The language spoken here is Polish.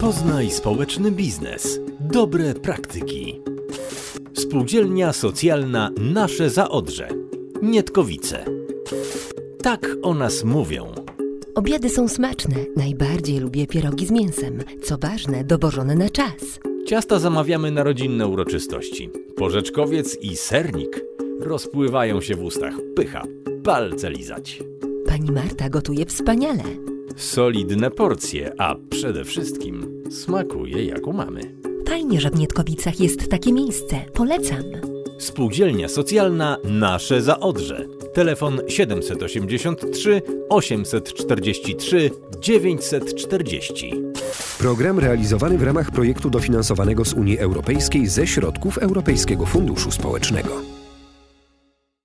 Poznaj społeczny biznes. Dobre praktyki. Spółdzielnia socjalna Nasze Zaodrze. Nietkowice. Tak o nas mówią. Obiady są smaczne. Najbardziej lubię pierogi z mięsem. Co ważne, dowożone na czas. Ciasta zamawiamy na rodzinne uroczystości. Porzeczkowiec i sernik rozpływają się w ustach. Pycha, palce lizać. Pani Marta gotuje wspaniale. Solidne porcje, a przede wszystkim smakuje jak u mamy. Fajnie, że w Nietkowicach jest takie miejsce. Polecam. Spółdzielnia socjalna Nasze Zaodrze. Telefon 783 843 940. Program realizowany w ramach projektu dofinansowanego z Unii Europejskiej ze środków Europejskiego Funduszu Społecznego.